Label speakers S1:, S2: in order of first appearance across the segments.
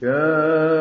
S1: كهيعص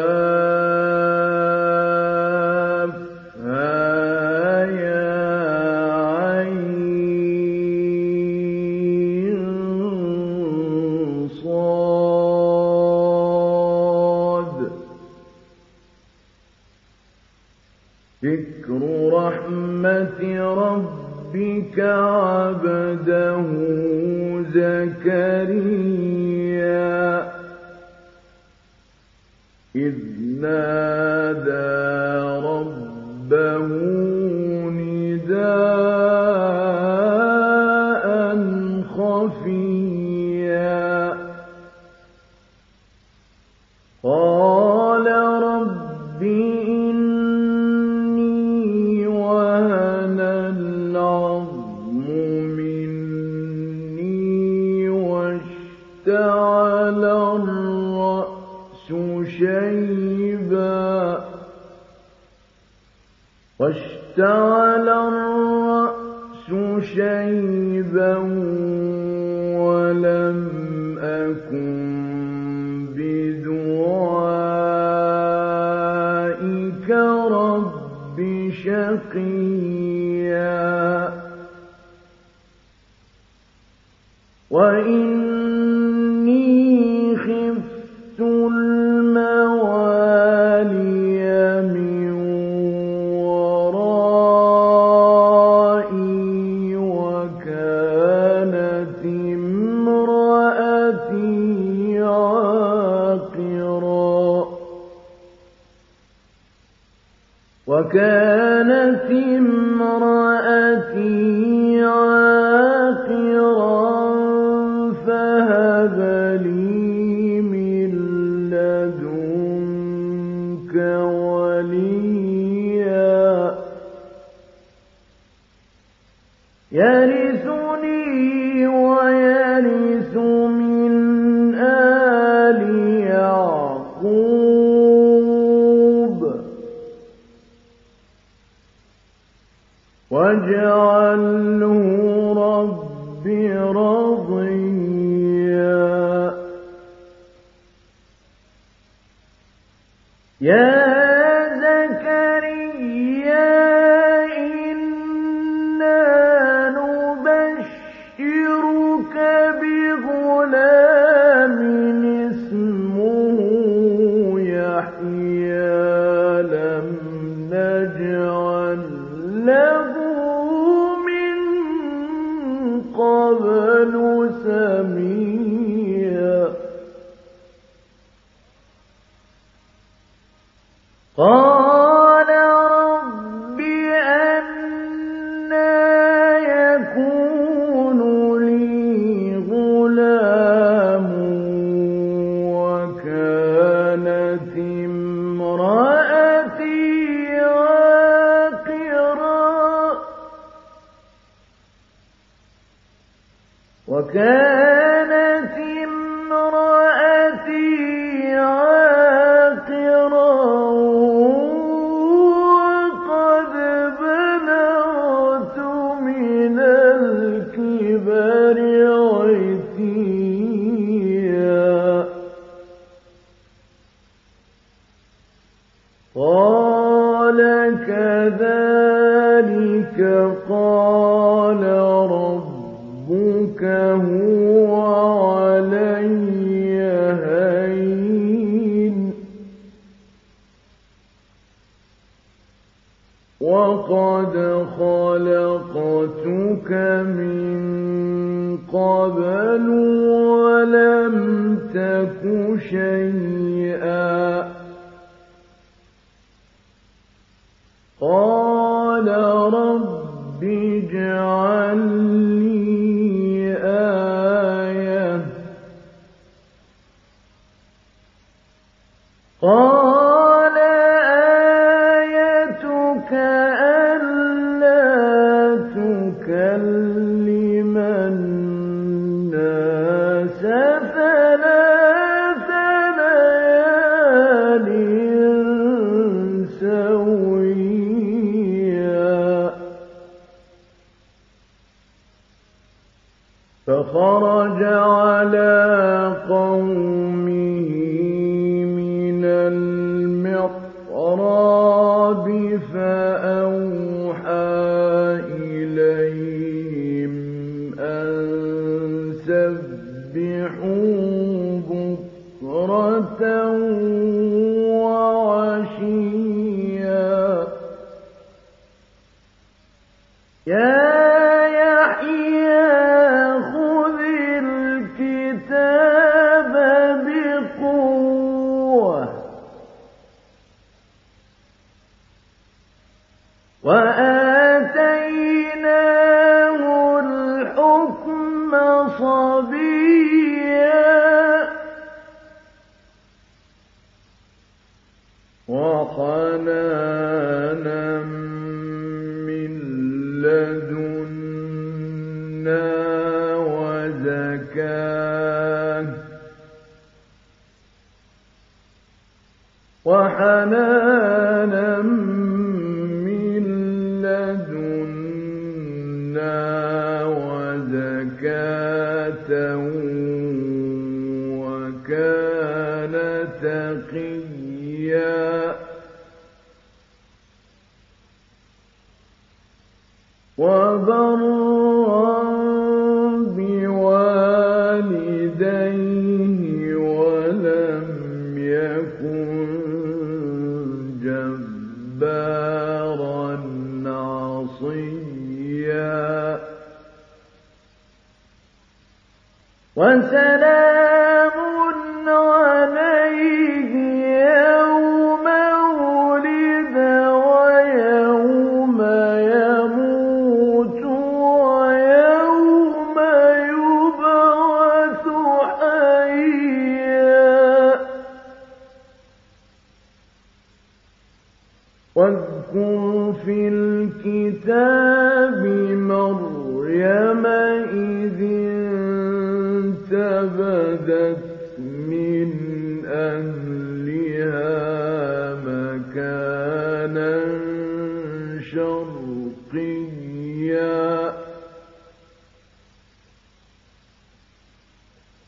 S1: وحنانا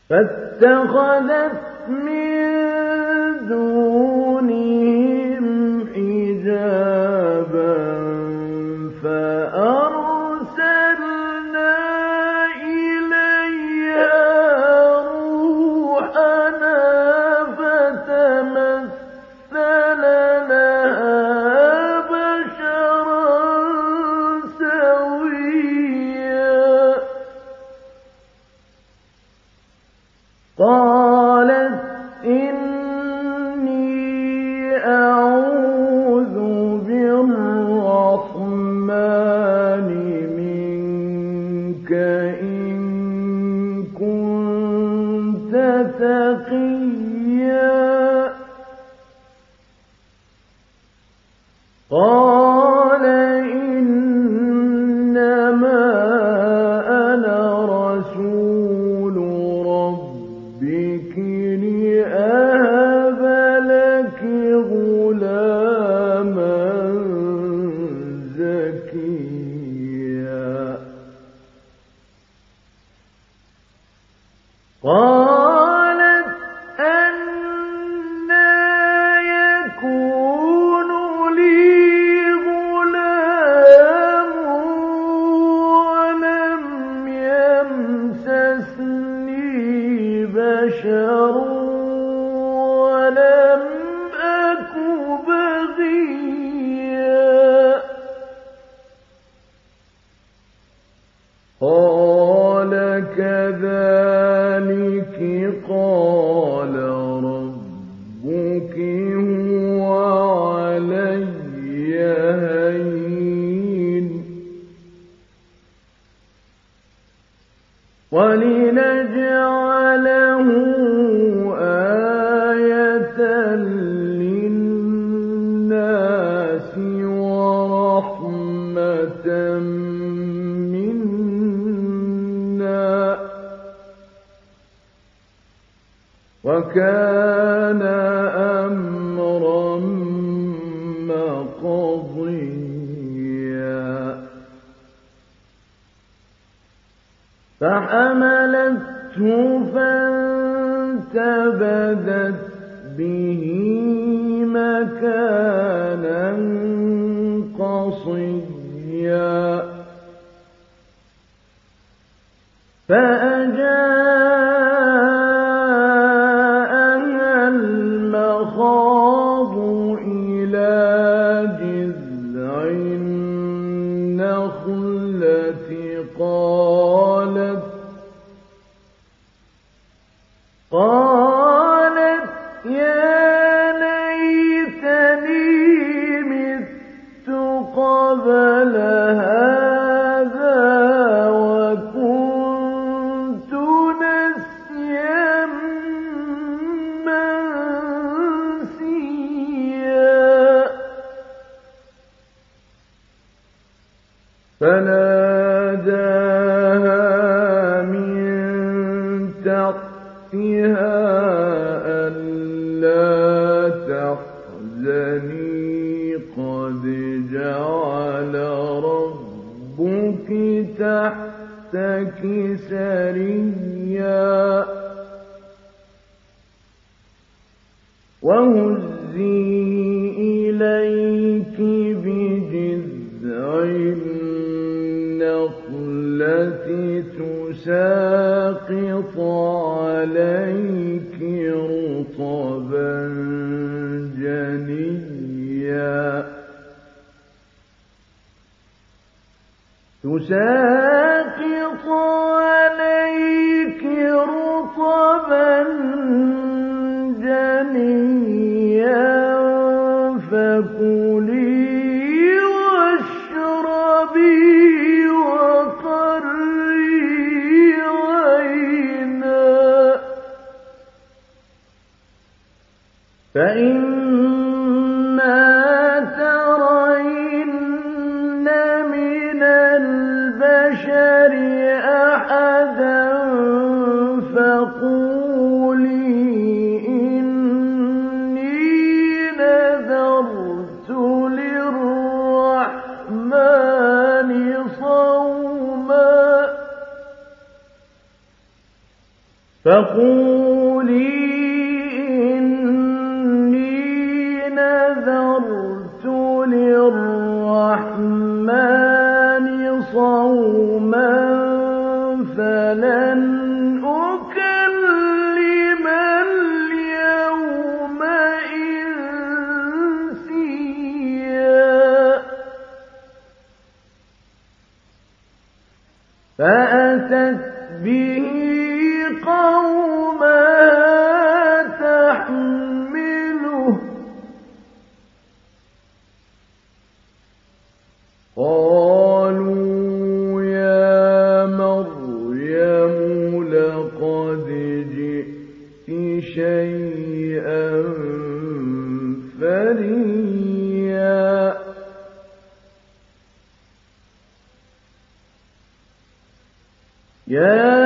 S1: فاتخذت من دونهم جذع قالت في ساريه فكلي فقولي إني نذرت للرحمن صوما فلن ثريا يا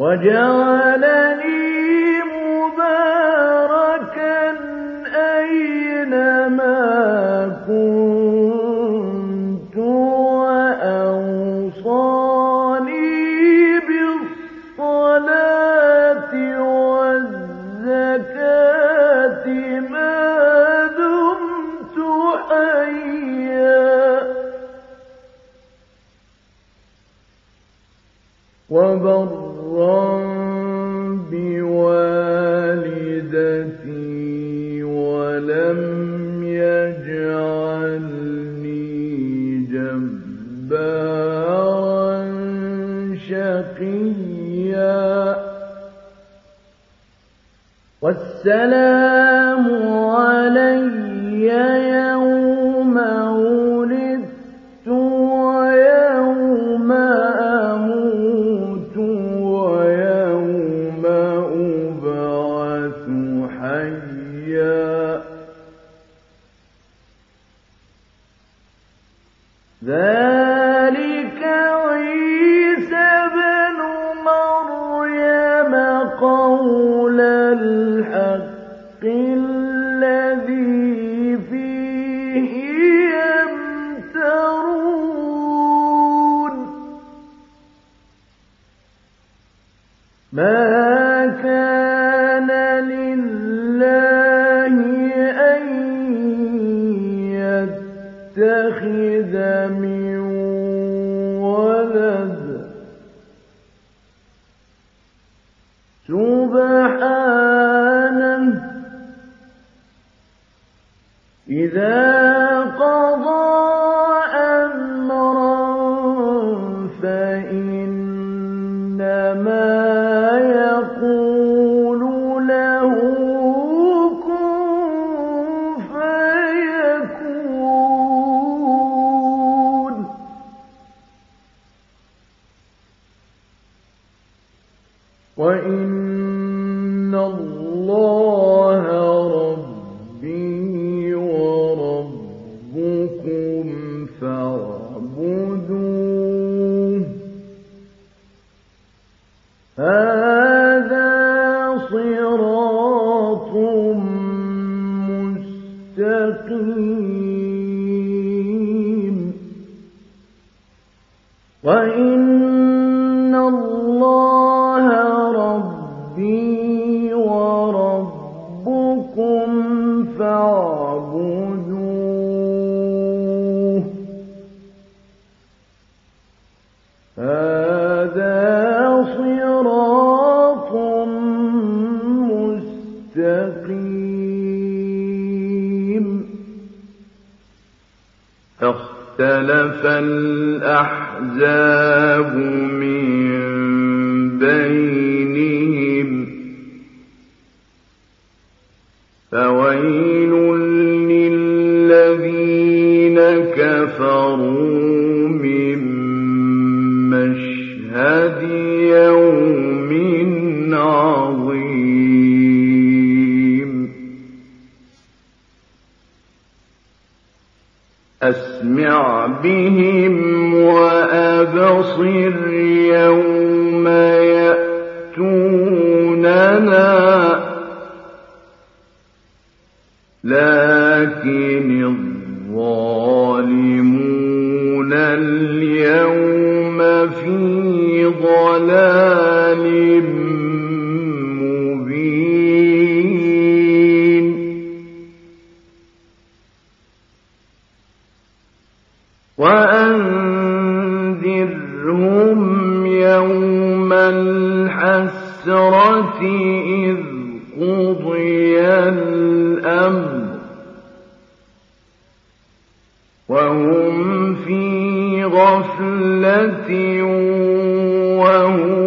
S1: وجعلني ما فالأحزاب وهم في غفلة وهم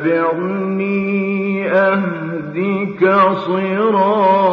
S1: اتبعني أهدك صراط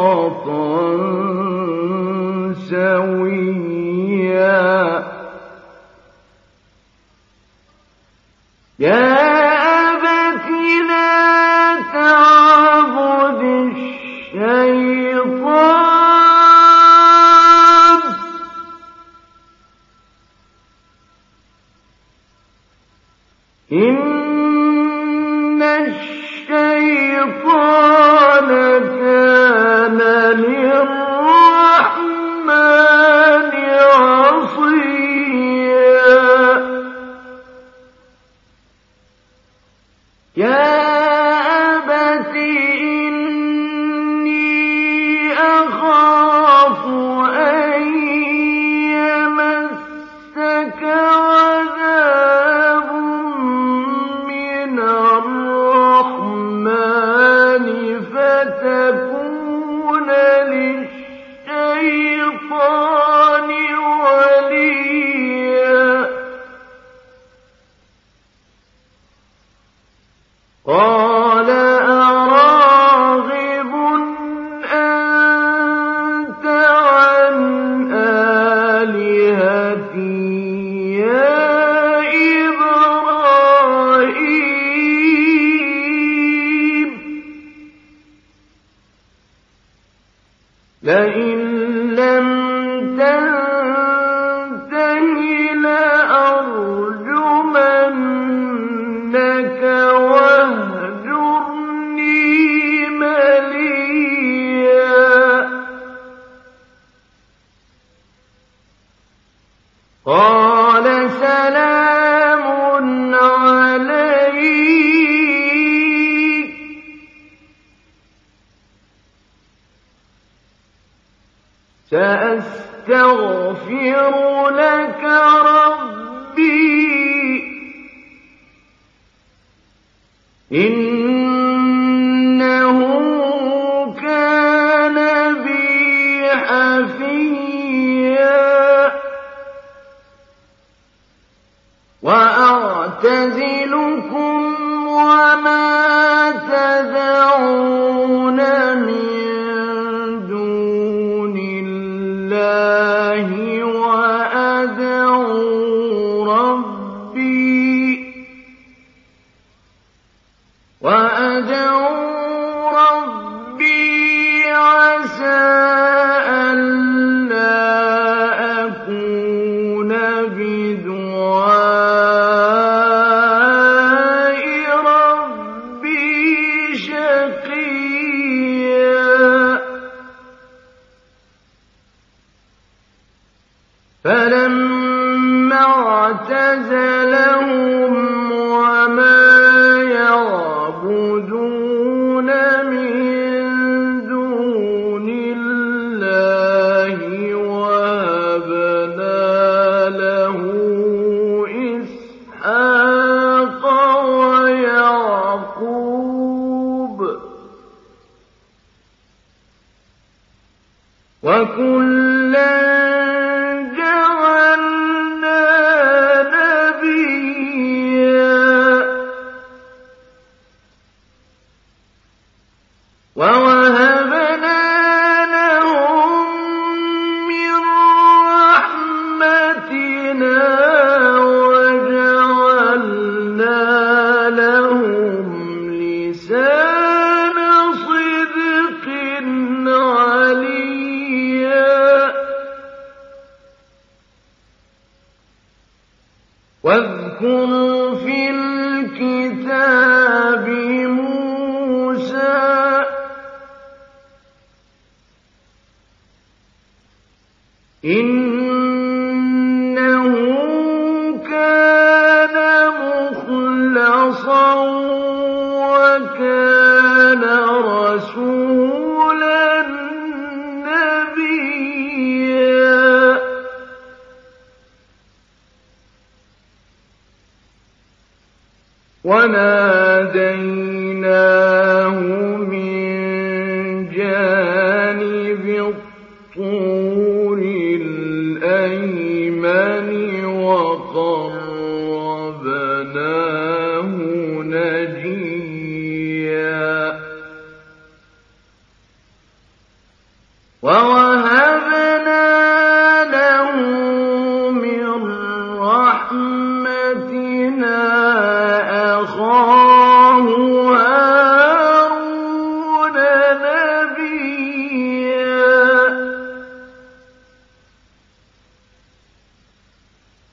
S1: تزد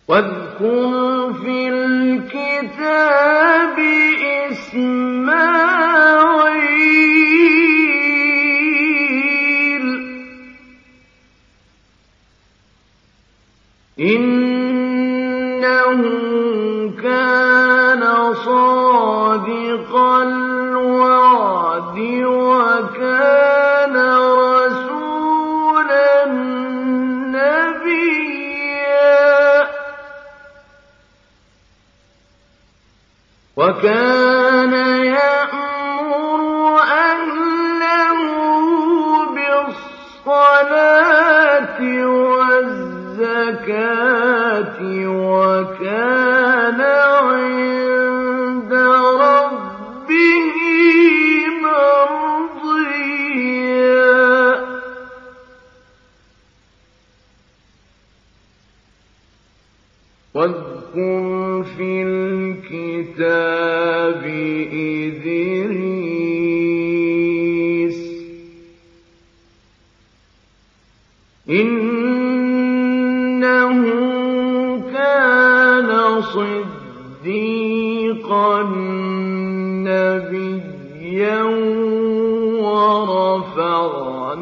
S1: واذكر في الكتاب إسماعيل وكان يأمر أهله بالصلاة والزكاة وكان عند ربه مرضيا. واذكر في الكتاب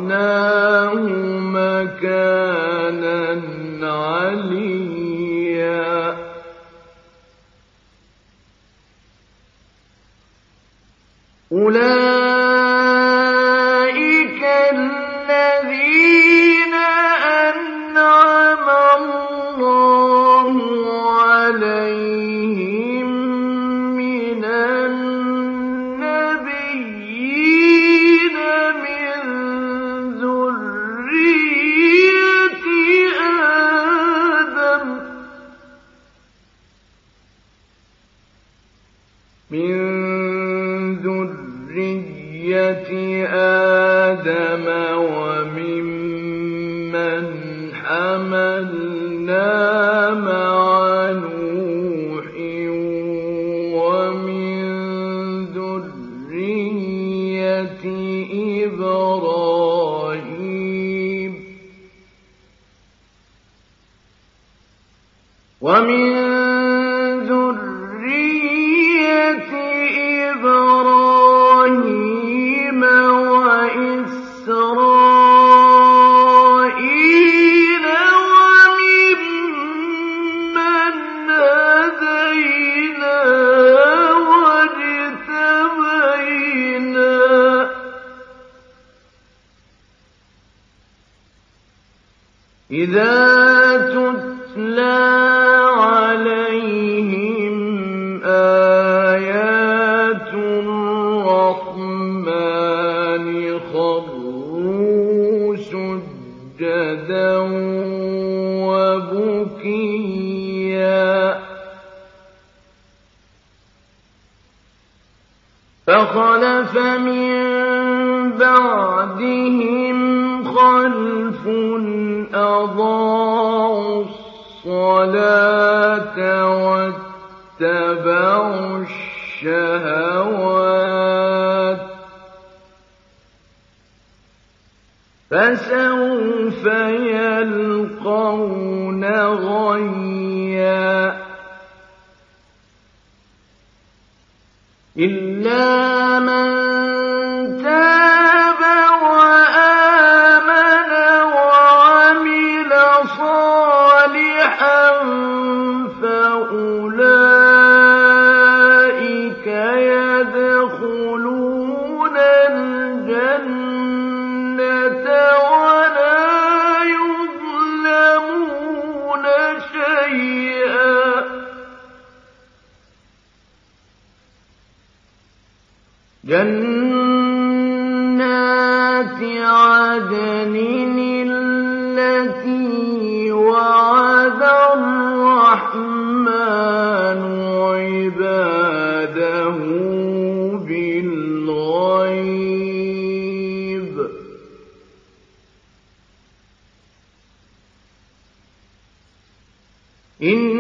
S1: ورفعناه مكانا إذا تتلى عليهم آيات الرحمن سجدا وبكيا فخلف من بعدهم خلف الشهوات. فسوف يلقون غيا. إلا من جنات عدن التي وعد الرحمن عباده بالغيب. إنه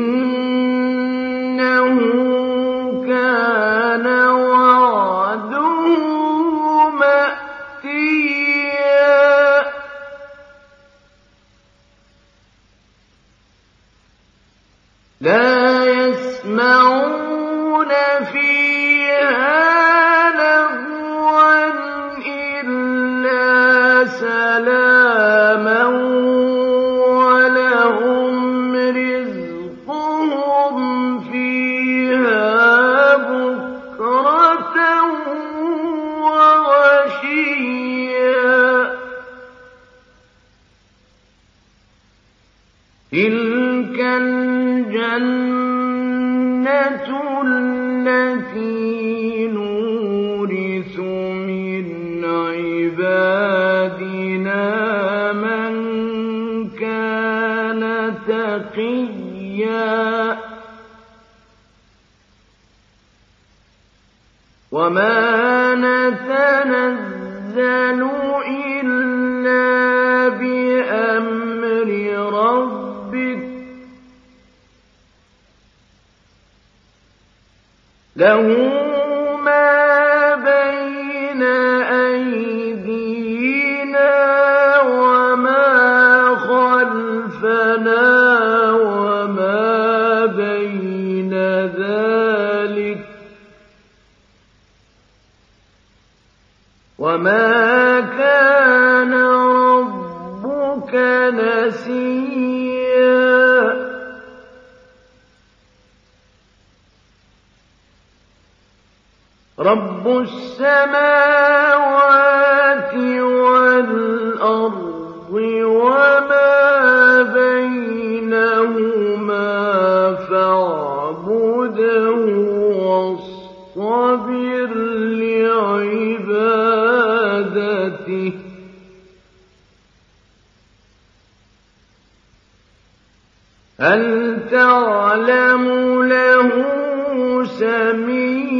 S1: الْجَنَّةُ الَّتِي نُورِثُ مِنْ عِبَادِنَا مَن كَانَ تَقِيًّا وَمَا نَتَنَزَّلُ إِلَّا لَهُ مَا بَيْنَ أَيْدِينَا وَمَا خَلْفَنَا وَمَا بَيْنَ ذَٰلِكَ ۚ وَمَا رَّبُّ السَّمَاوَاتِ وَالْأَرْضِ وَمَا بَيْنَهُمَا فَاعْبُدْهُ لِعِبَادَتِهِ ۚ. هَلْ تَعْلَمُ لَهُ سَمِيًّا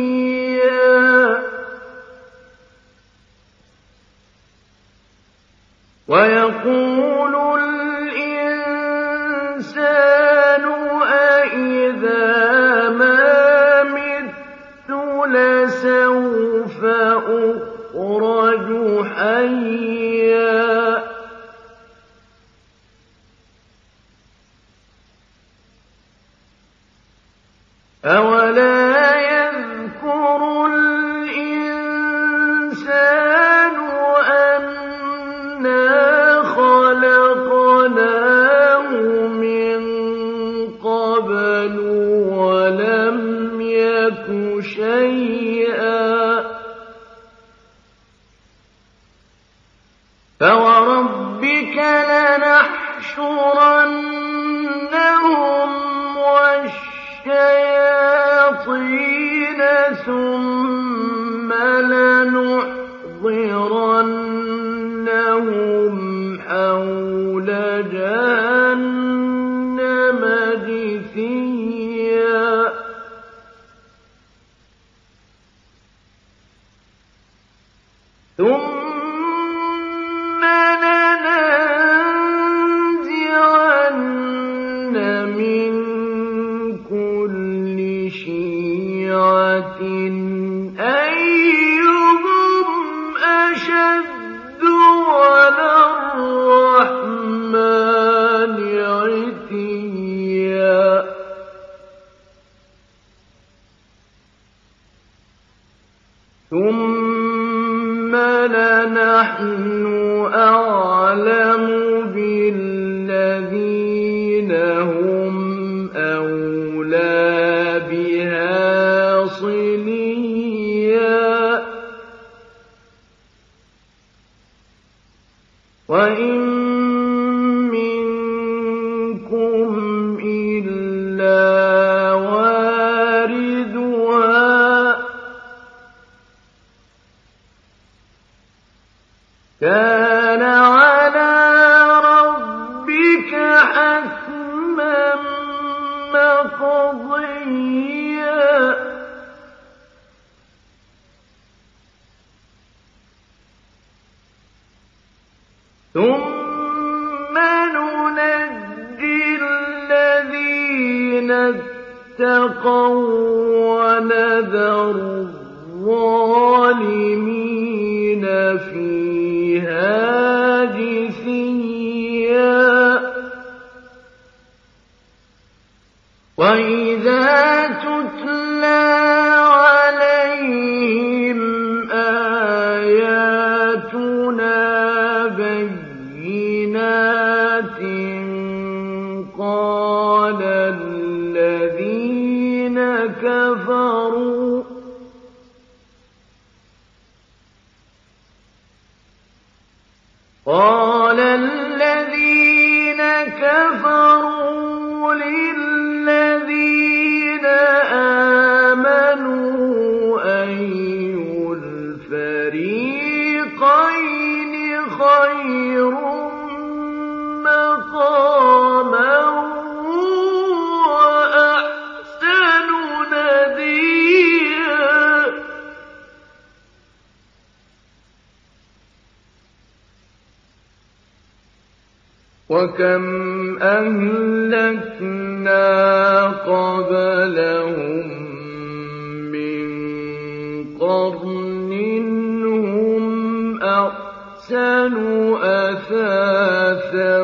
S1: وَيَقُولُ الْإِنسَانُ أَإِذَا مَا مِتُّ لَسَوْفَ أُخْرَجُ حَيًّا ثُمَّ لَنَحْنُ أَعْلَمُ وَّنَذَرُ الظَّالِمِينَ كفروا قال وكم أهلكنا قبلهم من قرن هم أحسن أثاثا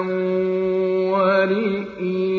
S1: ورئيا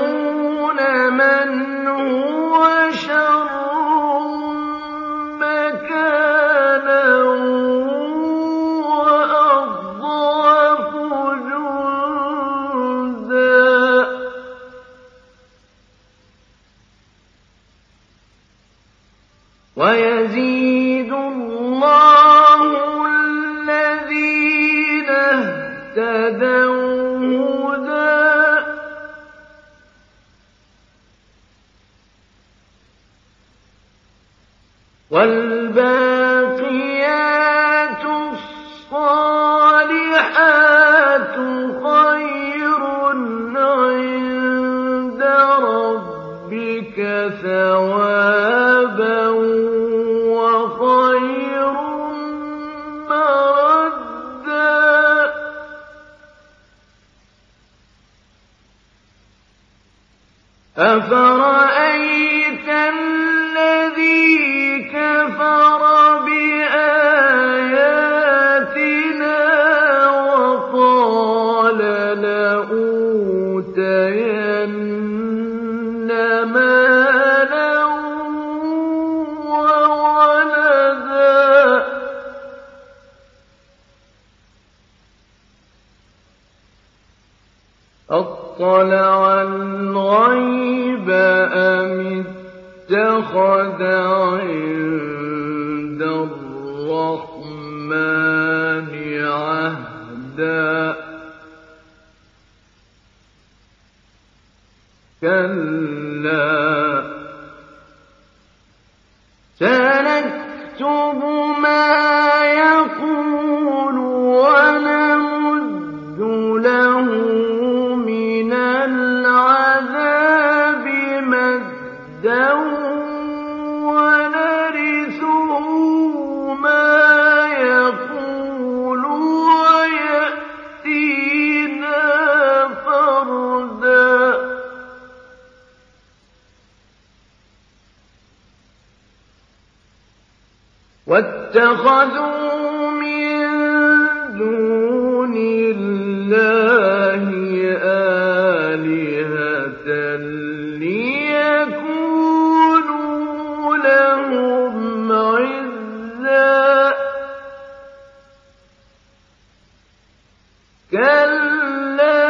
S1: كلا.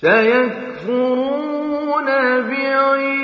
S1: سيكفرون بعيد.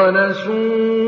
S1: ونسوه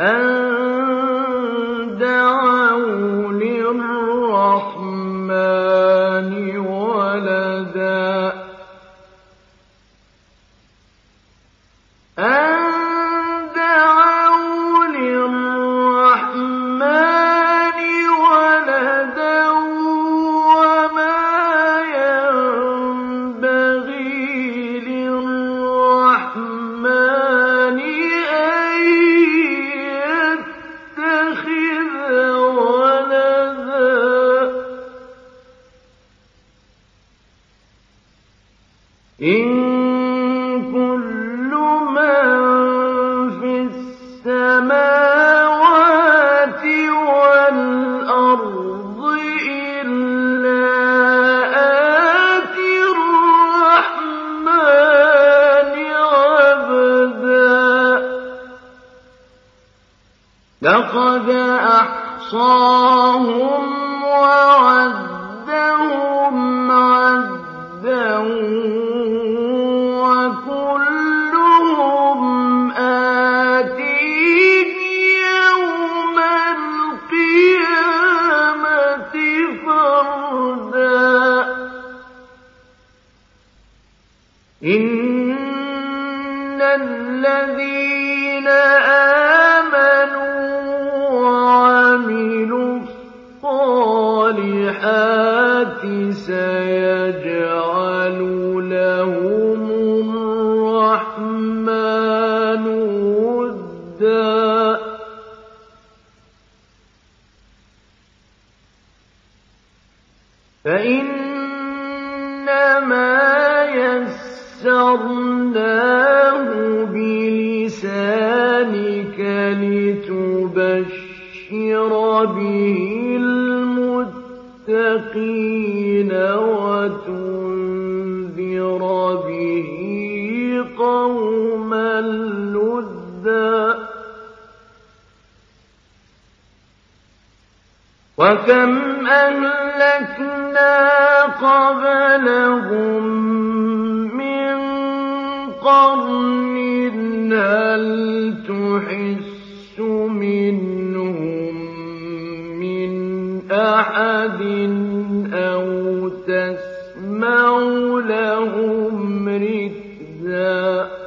S1: أن إن الذين آمنوا وعملوا الصالحات سيجعل به المتقين وتنذر به وكم أهلكنا قبلهم من قرن هل تحس من أحد أو تسمع لهم ركزا